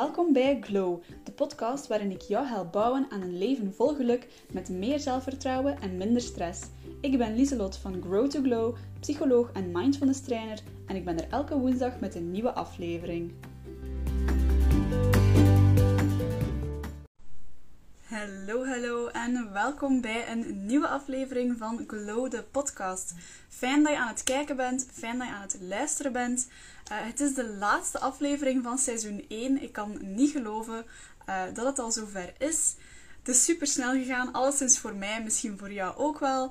Welkom bij Glow, de podcast waarin ik jou help bouwen aan een leven vol geluk met meer zelfvertrouwen en minder stress. Ik ben Lieselot van Grow to Glow, psycholoog en mindfulness trainer en ik ben er elke woensdag met een nieuwe aflevering. Welkom bij een nieuwe aflevering van Glow de podcast. Fijn dat je aan het kijken bent, fijn dat je aan het luisteren bent. Uh, het is de laatste aflevering van seizoen 1. Ik kan niet geloven uh, dat het al zover is. Het is super snel gegaan, alleszins voor mij, misschien voor jou ook wel.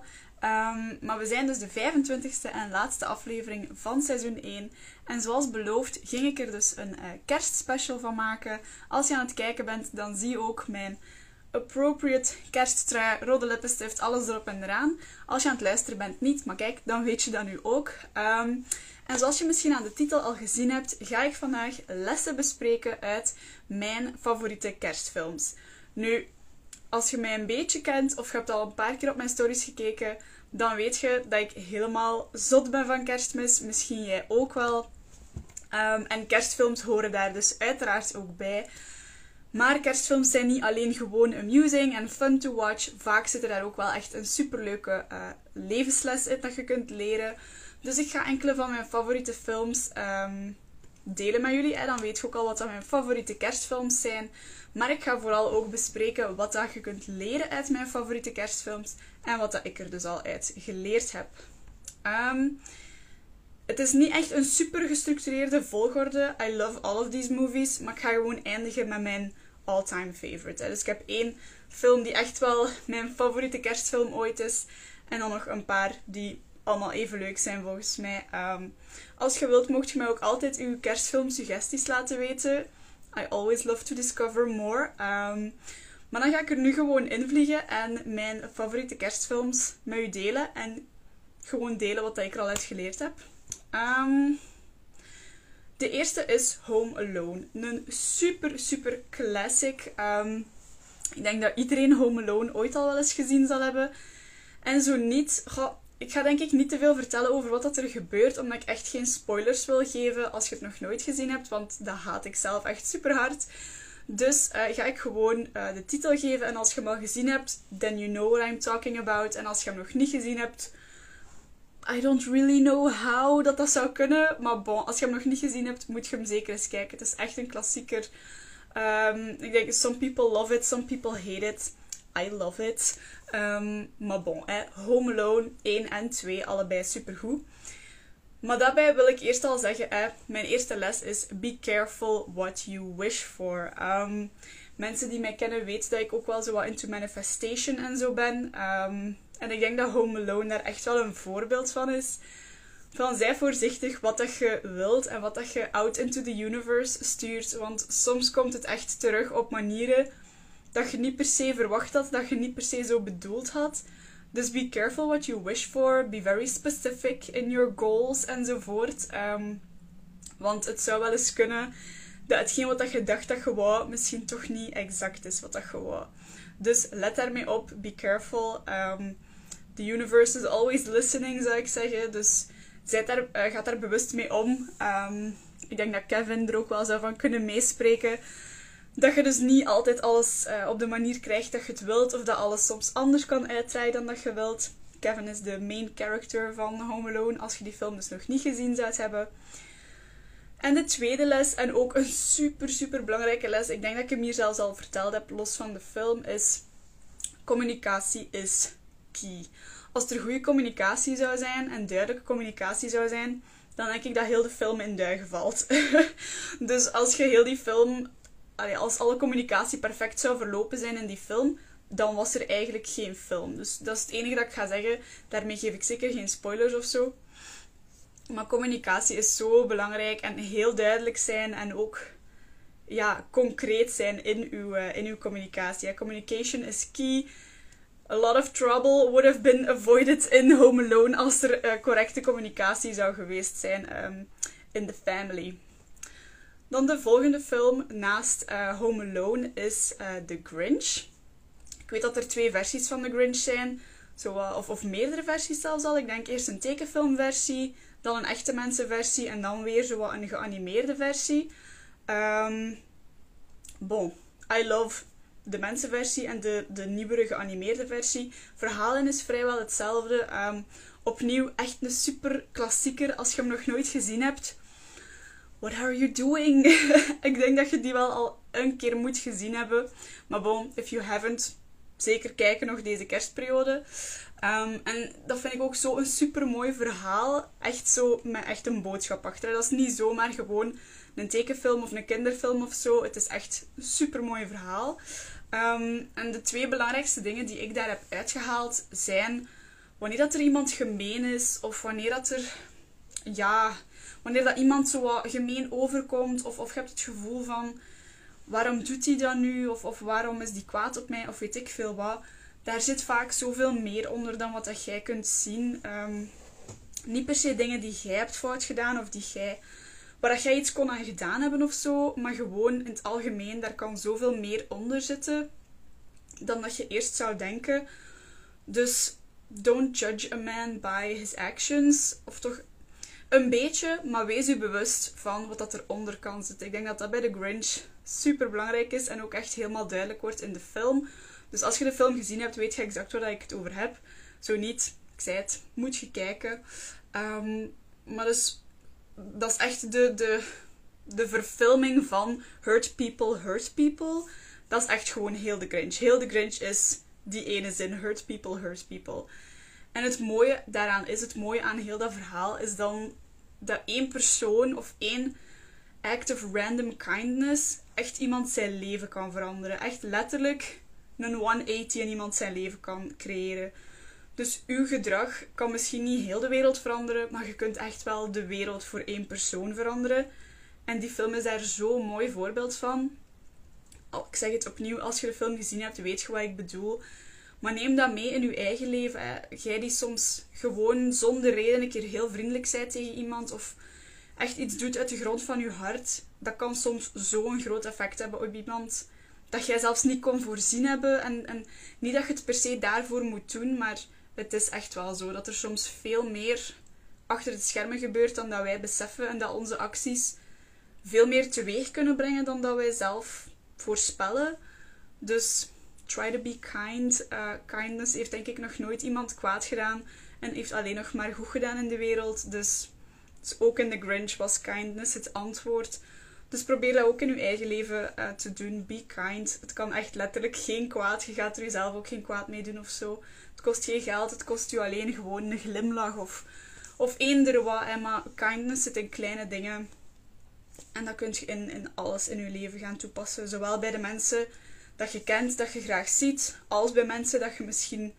Um, maar we zijn dus de 25e en laatste aflevering van seizoen 1. En zoals beloofd ging ik er dus een uh, kerstspecial van maken. Als je aan het kijken bent, dan zie je ook mijn appropriate kersttrui, rode lippenstift, alles erop en eraan. Als je aan het luisteren bent niet, maar kijk, dan weet je dat nu ook. Um, en zoals je misschien aan de titel al gezien hebt, ga ik vandaag lessen bespreken uit mijn favoriete kerstfilms. Nu, als je mij een beetje kent of je hebt al een paar keer op mijn stories gekeken, dan weet je dat ik helemaal zot ben van kerstmis. Misschien jij ook wel. Um, en kerstfilms horen daar dus uiteraard ook bij. Maar kerstfilms zijn niet alleen gewoon amusing en fun to watch. Vaak zit er daar ook wel echt een superleuke uh, levensles in dat je kunt leren. Dus ik ga enkele van mijn favoriete films um, delen met jullie. Dan weet je ook al wat mijn favoriete kerstfilms zijn. Maar ik ga vooral ook bespreken wat dat je kunt leren uit mijn favoriete kerstfilms. En wat dat ik er dus al uit geleerd heb. Um, het is niet echt een super gestructureerde volgorde. I love all of these movies. Maar ik ga gewoon eindigen met mijn all-time favorite. Dus ik heb één film die echt wel mijn favoriete kerstfilm ooit is. En dan nog een paar die allemaal even leuk zijn volgens mij. Um, als je wilt, mocht je mij ook altijd uw kerstfilm suggesties laten weten. I always love to discover more. Um, maar dan ga ik er nu gewoon invliegen en mijn favoriete kerstfilms met u delen. En gewoon delen wat ik er al uit geleerd heb. Um, de eerste is Home Alone. Een super, super classic. Um, ik denk dat iedereen Home Alone ooit al wel eens gezien zal hebben. En zo niet, ik ga denk ik niet te veel vertellen over wat dat er gebeurt, omdat ik echt geen spoilers wil geven als je het nog nooit gezien hebt, want dat haat ik zelf echt super hard. Dus uh, ga ik gewoon uh, de titel geven en als je hem al gezien hebt, then you know what I'm talking about. En als je hem nog niet gezien hebt, I don't really know how dat dat zou kunnen. Maar bon, als je hem nog niet gezien hebt, moet je hem zeker eens kijken. Het is echt een klassieker. Um, ik denk, some people love it, some people hate it. I love it. Um, maar bon, hè, Home Alone 1 en 2, allebei supergoed. Maar daarbij wil ik eerst al zeggen, hè, mijn eerste les is be careful what you wish for. Um, mensen die mij kennen weten dat ik ook wel zo wat into manifestation en zo ben. En ik denk dat Home Alone daar echt wel een voorbeeld van is. Van zij voorzichtig wat dat je wilt en wat dat je out into the universe stuurt. Want soms komt het echt terug op manieren dat je niet per se verwacht had, dat je niet per se zo bedoeld had. Dus be careful what you wish for. Be very specific in your goals enzovoort. Um, want het zou wel eens kunnen dat hetgeen wat je dacht dat je wou, misschien toch niet exact is wat dat je wou. Dus let daarmee op. Be careful. Um, the universe is always listening, zou ik zeggen. Dus zijt daar, uh, gaat daar bewust mee om. Um, ik denk dat Kevin er ook wel zou van kunnen meespreken. Dat je dus niet altijd alles uh, op de manier krijgt dat je het wilt. Of dat alles soms anders kan uitdraaien dan dat je wilt. Kevin is de main character van Home Alone. Als je die film dus nog niet gezien zou hebben. En de tweede les, en ook een super, super belangrijke les. Ik denk dat ik hem hier zelfs al verteld heb, los van de film, is... Communicatie is Als er goede communicatie zou zijn en duidelijke communicatie zou zijn, dan denk ik dat heel de film in duigen valt. dus als je heel die film als alle communicatie perfect zou verlopen zijn in die film, dan was er eigenlijk geen film. Dus dat is het enige dat ik ga zeggen. Daarmee geef ik zeker geen spoilers of zo. Maar communicatie is zo belangrijk en heel duidelijk zijn en ook ja, concreet zijn in uw, uh, in uw communicatie. communication is key. A lot of trouble would have been avoided in Home Alone als er uh, correcte communicatie zou geweest zijn um, in the family. Dan de volgende film naast uh, Home Alone is uh, The Grinch. Ik weet dat er twee versies van The Grinch zijn. Zo, of, of meerdere versies zelfs al. Ik denk eerst een tekenfilmversie, dan een echte mensenversie en dan weer zo een geanimeerde versie. Um, bon, I love de mensenversie en de, de nieuwere geanimeerde versie. Verhalen is vrijwel hetzelfde. Ehm, opnieuw echt een super klassieker als je hem nog nooit gezien hebt. What are you doing? ik denk dat je die wel al een keer moet gezien hebben. Maar bon, if you haven't, zeker kijken nog deze kerstperiode. Ehm, en dat vind ik ook zo een super mooi verhaal. Echt zo met echt een boodschap achter. Dat is niet zomaar gewoon een tekenfilm of een kinderfilm of zo. Het is echt een super mooi verhaal. Ehm, en de twee belangrijkste dingen die ik daar heb uitgehaald zijn wanneer dat er iemand gemeen is of wanneer dat er ja, wanneer dat iemand zo wat gemeen overkomt of, of je hebt het gevoel van waarom doet hij dat nu of, of waarom is die kwaad op mij of weet ik veel wat. Daar zit vaak zoveel meer onder dan wat dat jij kunt zien. Ehm, niet per se dingen die jij hebt fout gedaan of die jij, waar dat jij iets kon aan gedaan hebben of zo, maar gewoon in het algemeen, daar kan zoveel meer onder zitten dan dat je eerst zou denken. Dus don't judge a man by his actions. Of toch een beetje, maar wees u bewust van wat dat eronder kan zitten. Ik denk dat dat bij de Grinch super belangrijk is en ook echt helemaal duidelijk wordt in de film. Dus als je de film gezien hebt, weet je exact waar ik het over heb. Zo niet, ik zei het, moet je kijken. Ehm, maar dus, dat is echt de, de, de verfilming van Hurt People, Hurt People. Dat is echt gewoon heel de Grinch. Heel de Grinch is die ene zin, Hurt People, Hurt People. En het mooie daaraan is, het mooie aan heel dat verhaal, is dan dat één persoon of één act of random kindness echt iemand zijn leven kan veranderen. Echt letterlijk een 180 in iemand zijn leven kan creëren. Dus uw gedrag kan misschien niet heel de wereld veranderen, maar je kunt echt wel de wereld voor één persoon veranderen. En die film is daar zo'n mooi voorbeeld van. Ik zeg het opnieuw, als je de film gezien hebt, weet je wat ik bedoel. Maar neem dat mee in je eigen leven. Jij die soms gewoon zonder reden een keer heel vriendelijk bent tegen iemand of echt iets doet uit de grond van je hart, dat kan soms zo'n groot effect hebben op iemand dat jij zelfs niet kon voorzien hebben. En, en niet dat je het per se daarvoor moet doen, maar het is echt wel zo dat er soms veel meer achter het schermen gebeurt dan dat wij beseffen en dat onze acties veel meer teweeg kunnen brengen dan dat wij zelf voorspellen. Dus try to be kind. Uh, kindness heeft denk ik nog nooit iemand kwaad gedaan en heeft alleen nog maar goed gedaan in de wereld. Dus, ook in The Grinch was kindness het antwoord. Dus probeer dat ook in je eigen leven uh, te doen. Be kind. Het kan echt letterlijk geen kwaad. Je gaat er jezelf ook geen kwaad mee doen of zo. Het kost geen geld. Het kost je alleen gewoon een glimlach of, of eender wat. Maar kindness zit in kleine dingen. En dat kun je in, in alles in je leven gaan toepassen. Zowel bij de mensen dat je kent, dat je graag ziet, als bij mensen dat je misschien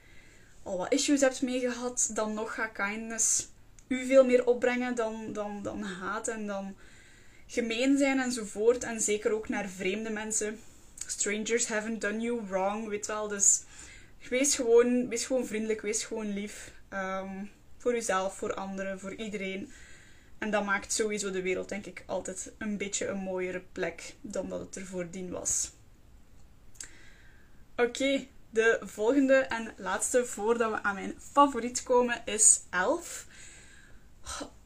al wat issues hebt meegehad. Dan nog gaat kindness u veel meer opbrengen dan, dan, dan haat en dan gemeen zijn enzovoort. En zeker ook naar vreemde mensen. Strangers haven't done you wrong, weet wel. Dus wees gewoon, wees gewoon vriendelijk, wees gewoon lief. Um, voor jezelf, voor anderen, voor iedereen. En dat maakt sowieso de wereld, denk ik, altijd een beetje een mooiere plek dan dat het er voordien was. Oké, de volgende en laatste voordat we aan mijn favoriet komen is Elf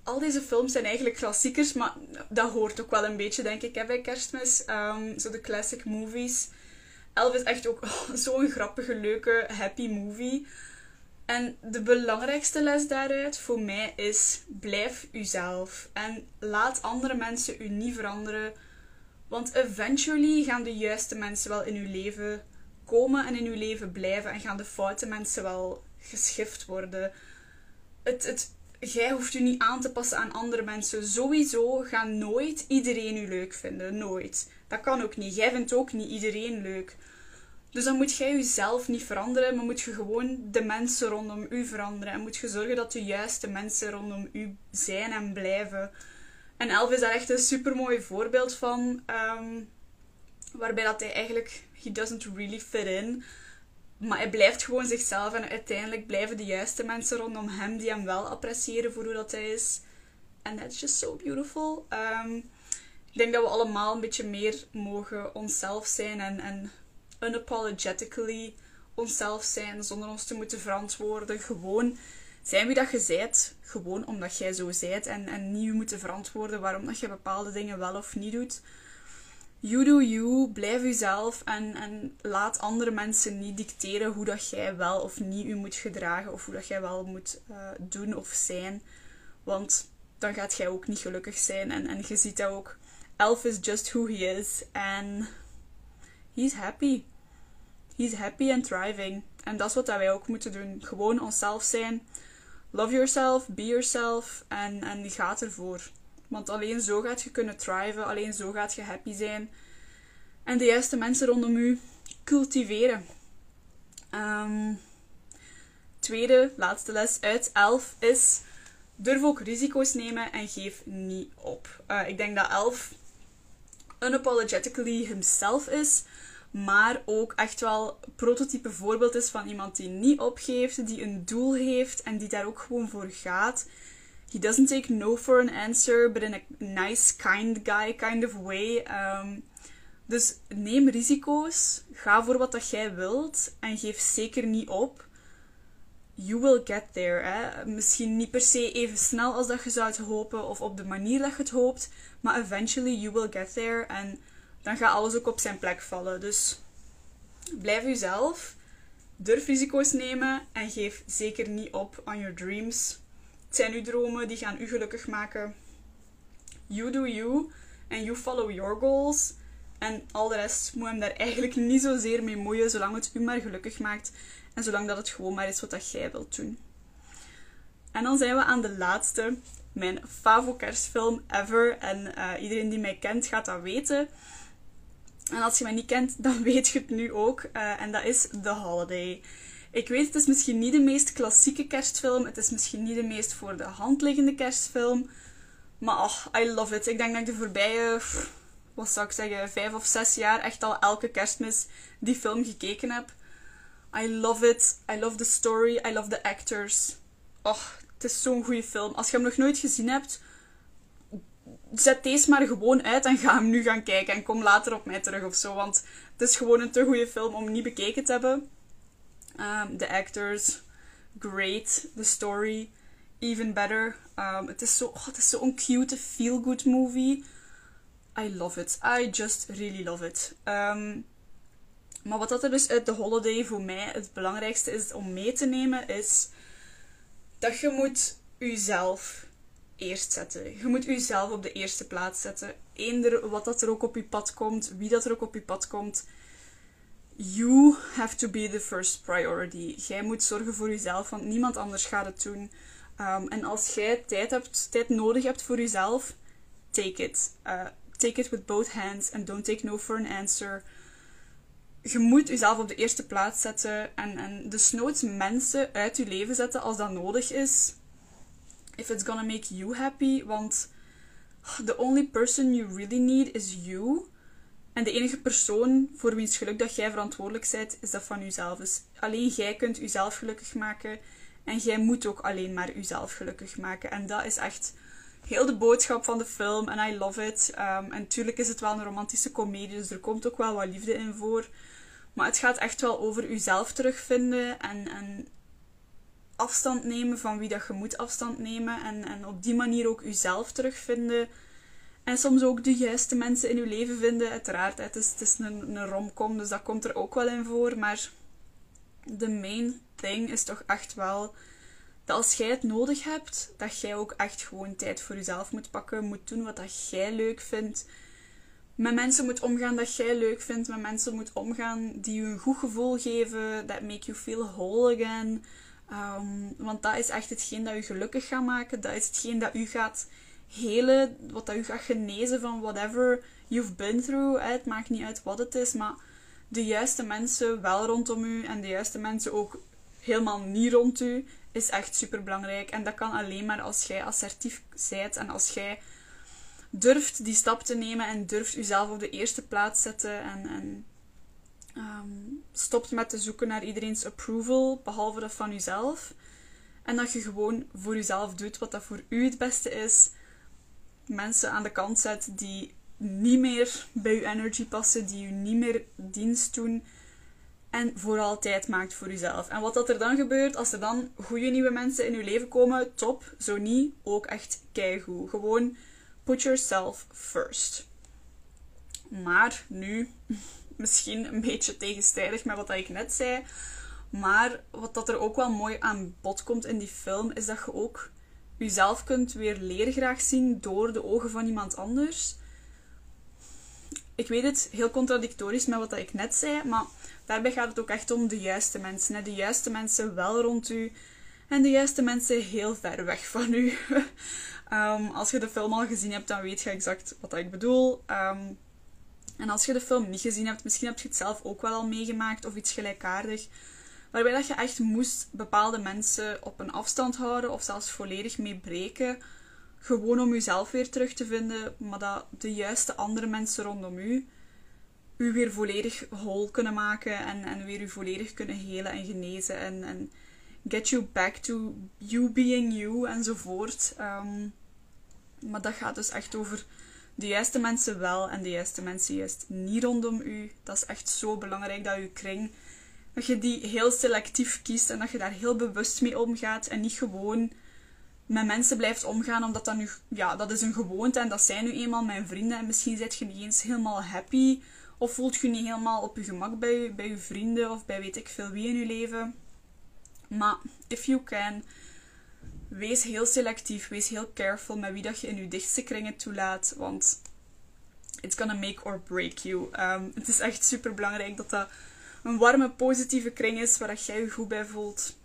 al deze films zijn eigenlijk klassiekers, maar dat hoort ook wel een beetje, denk ik, bij kerstmis. Um, zo de classic movies. Elf is echt ook zo'n grappige, leuke, happy movie. En de belangrijkste les daaruit voor mij is: blijf uzelf. En laat andere mensen u niet veranderen. Want eventually gaan de juiste mensen wel in uw leven komen en in uw leven blijven. En gaan de foute mensen wel geschift worden. Het, het jij hoeft u niet aan te passen aan andere mensen. Sowieso gaan nooit iedereen u leuk vinden. Nooit. Dat kan ook niet. Jij vindt ook niet iedereen leuk. Dus dan moet jij jezelf niet veranderen, maar moet je gewoon de mensen rondom u veranderen. En moet je zorgen dat de juiste mensen rondom u zijn en blijven. En Elf is daar echt een super mooi voorbeeld van. Ehm, waarbij dat hij eigenlijk, he doesn't really fit in. Maar hij blijft gewoon zichzelf en uiteindelijk blijven de juiste mensen rondom hem die hem wel appreciëren voor hoe dat hij is. En that's just so beautiful. Um, ik denk dat we allemaal een beetje meer mogen onszelf zijn en, en unapologetically onszelf zijn zonder ons te moeten verantwoorden. Gewoon zijn wie dat je zijt, gewoon omdat jij zo zijt en, en niet moeten verantwoorden waarom dat je bepaalde dingen wel of niet doet. You do you, blijf jezelf en, en laat andere mensen niet dicteren hoe dat jij wel of niet u moet gedragen of hoe dat jij wel moet uh, doen of zijn. Want dan gaat jij ook niet gelukkig zijn. En, en je ziet dat ook. Elf is just who he is. En he's happy. He's happy and thriving. En dat is wat wij ook moeten doen. Gewoon onszelf zijn. Love yourself, be yourself. En, en gaat ervoor. Want alleen zo gaat je kunnen thriven. Alleen zo gaat je happy zijn. En de juiste mensen rondom u cultiveren. Um, tweede, laatste les uit 11 is durf ook risico's nemen en geef niet op. Uh, ik denk dat Elf unapologetically himself is, maar ook echt wel prototype voorbeeld is van iemand die niet opgeeft, die een doel heeft en die daar ook gewoon voor gaat. He doesn't take no for an answer, but in a nice, kind guy kind of way. Um, dus neem risico's, ga voor wat dat jij wilt en geef zeker niet op you will get there. Misschien niet per se even snel als dat je zou hopen of op de manier dat je het hoopt, maar eventually you will get there en dan gaat alles ook op zijn plek vallen. Dus blijf jezelf, durf risico's nemen en geef zeker niet op on your dreams. Het zijn uw dromen, die gaan u gelukkig maken. You do you and you follow your goals. En al de rest moet hem daar eigenlijk niet zozeer mee moeien, zolang het u maar gelukkig maakt. En zolang dat het gewoon maar is wat dat jij wilt doen. En dan zijn we aan de laatste, mijn favo kerstfilm ever. En uh, iedereen die mij kent gaat dat weten. En als je mij niet kent, dan weet je het nu ook. Uh, en dat is The Holiday. Ik weet, het is misschien niet de meest klassieke kerstfilm. Het is misschien niet de meest voor de hand liggende kerstfilm. Maar oh, I love it. Ik denk dat ik de voorbije, wat zou ik zeggen, vijf of zes jaar echt al elke kerstmis die film gekeken heb. I love it. I love the story. I love the actors. Oh, het is zo'n goede film. Als je hem nog nooit gezien hebt, zet deze maar gewoon uit en ga hem nu gaan kijken. En kom later op mij terug of zo. Want het is gewoon een te goede film om niet bekeken te hebben. Um, the actors, great. The story, even better. Um, het is zo'n zo cute, feel-good movie. I love it. I just really love it. Um, maar wat dat er dus uit de holiday voor mij het belangrijkste is om mee te nemen, is dat je moet jezelf eerst zetten. Je moet jezelf op de eerste plaats zetten. Eender wat dat er ook op je pad komt, wie dat er ook op je pad komt. You have to be the first priority. Jij moet zorgen voor jezelf, want niemand anders gaat het doen. Um, en als jij tijd, hebt, tijd nodig hebt voor jezelf, take it. Uh, take it with both hands and don't take no for an answer je moet jezelf op de eerste plaats zetten en, en desnoods mensen uit je leven zetten als dat nodig is. If it's gonna make you happy, want the only person you really need is you. En de enige persoon voor wiens geluk dat jij verantwoordelijk bent, is dat van jezelf. Dus alleen jij kunt jezelf gelukkig maken. En jij moet ook alleen maar jezelf gelukkig maken. En dat is echt heel de boodschap van de film. En I love it. Um, en natuurlijk is het wel een romantische komedie, dus er komt ook wel wat liefde in voor. Maar het gaat echt wel over jezelf terugvinden en, en afstand nemen van wie dat je moet afstand nemen. En, en op die manier ook jezelf terugvinden. En soms ook de juiste mensen in je leven vinden. Uiteraard, het is, het is een, een romcom, dus dat komt er ook wel in voor. Maar de main thing is toch echt wel dat als jij het nodig hebt, dat jij ook echt gewoon tijd voor jezelf moet pakken. Moet doen wat dat jij leuk vindt met mensen moet omgaan dat jij leuk vindt. Met mensen moet omgaan die je een goed gevoel geven. That make you feel whole again. Um, want dat is echt hetgeen dat je gelukkig gaat maken. Dat is hetgeen dat u gaat helen. Wat dat u gaat genezen van whatever you've been through. Het maakt niet uit wat het is. Maar de juiste mensen wel rondom u. En de juiste mensen ook helemaal niet rond u. Is echt super belangrijk. En dat kan alleen maar als jij assertief bent. En als jij durft die stap te nemen en durft uzelf op de eerste plaats zetten en, en um, stopt met te zoeken naar iedereen's approval, behalve dat van uzelf. En dat je gewoon voor jezelf doet wat dat voor u het beste is. Mensen aan de kant zet die niet meer bij je energy passen, die u niet meer dienst doen. En vooral tijd maakt voor jezelf. En wat dat er dan gebeurt, als er dan goede nieuwe mensen in je leven komen, top. Zo niet, ook echt keigoed. Gewoon Put yourself first. Maar nu, misschien een beetje tegenstrijdig met wat ik net zei. Maar wat dat er ook wel mooi aan bod komt in die film, is dat je ook jezelf kunt weer leren graag zien door de ogen van iemand anders. Ik weet het, heel contradictorisch met wat ik net zei, maar daarbij gaat het ook echt om de juiste mensen. De juiste mensen wel rond u en de juiste mensen heel ver weg van u. Ehm, als je de film al gezien hebt, dan weet je exact wat ik bedoel. Ehm, en als je de film niet gezien hebt, misschien heb je het zelf ook wel al meegemaakt of iets gelijkaardig. Waarbij dat je echt moest bepaalde mensen op een afstand houden of zelfs volledig mee breken. Gewoon om jezelf weer terug te vinden, maar dat de juiste andere mensen rondom u u weer volledig whole kunnen maken en, en weer u volledig kunnen helen en genezen en, en get you back to you being you enzovoort. Um, maar dat gaat dus echt over de juiste mensen wel en de juiste mensen juist niet rondom u. Dat is echt zo belangrijk dat je kring, dat je die heel selectief kiest en dat je daar heel bewust mee omgaat en niet gewoon met mensen blijft omgaan omdat dat nu, ja, dat is een gewoonte en dat zijn nu eenmaal mijn vrienden en misschien zit je niet eens helemaal happy of voelt je niet helemaal op je gemak bij je, bij je vrienden of bij weet ik veel wie in je leven. Maar if you can, wees heel selectief, wees heel careful met wie dat je in je dichtste kringen toelaat, want it's gonna make or break you. Um, het is echt super belangrijk dat dat een warme, positieve kring is waar jij je goed bij voelt.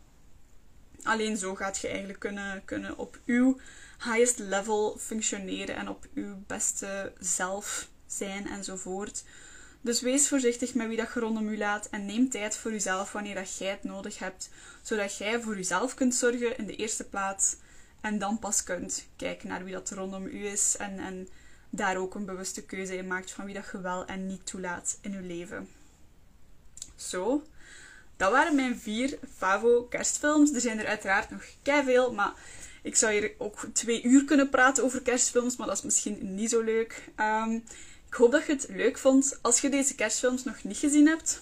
Alleen zo gaat je eigenlijk kunnen, kunnen op uw highest level functioneren en op uw beste zelf zijn enzovoort. Dus wees voorzichtig met wie dat je rondom u laat en neem tijd voor jezelf wanneer dat jij het nodig hebt, zodat jij voor jezelf kunt zorgen in de eerste plaats en dan pas kunt kijken naar wie dat rondom u is en, en daar ook een bewuste keuze in maakt van wie dat je wel en niet toelaat in je leven. Zo, dat waren mijn vier Favo kerstfilms. Er zijn er uiteraard nog veel, maar ik zou hier ook twee uur kunnen praten over kerstfilms, maar dat is misschien niet zo leuk. Um, ik hoop dat je het leuk vond. Als je deze kerstfilms nog niet gezien hebt,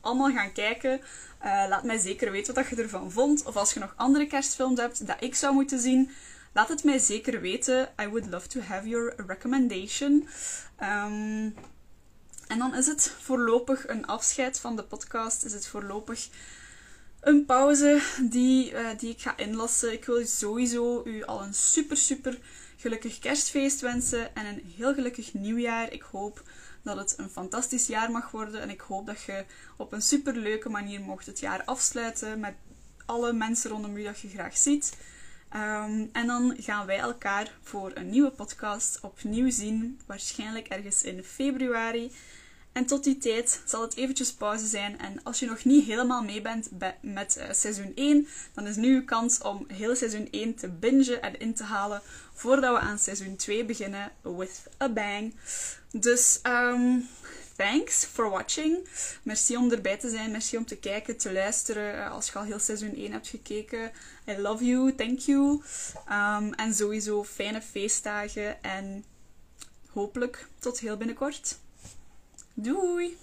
allemaal gaan kijken. Uh, laat mij zeker weten wat je ervan vond. Of als je nog andere kerstfilms hebt dat ik zou moeten zien, laat het mij zeker weten. I would love to have your recommendation. Um, en dan is het voorlopig een afscheid van de podcast. Is het voorlopig een pauze die, uh, die ik ga inlassen. Ik wil sowieso u al een super, super gelukkig kerstfeest wensen en een heel gelukkig nieuwjaar. Ik hoop dat het een fantastisch jaar mag worden en ik hoop dat je op een super leuke manier mocht het jaar afsluiten met alle mensen rondom je dat je graag ziet. Um, en dan gaan wij elkaar voor een nieuwe podcast opnieuw zien, waarschijnlijk ergens in februari. En tot die tijd zal het eventjes pauze zijn. En als je nog niet helemaal mee bent met uh, seizoen 1, dan is nu uw kans om heel seizoen 1 te bingen en in te halen voordat we aan seizoen 2 beginnen with a bang. Dus um, thanks for watching. Merci om erbij te zijn. Merci om te kijken, te luisteren. Uh, als je al heel seizoen 1 hebt gekeken. I love you. Thank you. Um, en sowieso fijne feestdagen. En hopelijk tot heel binnenkort. Doei!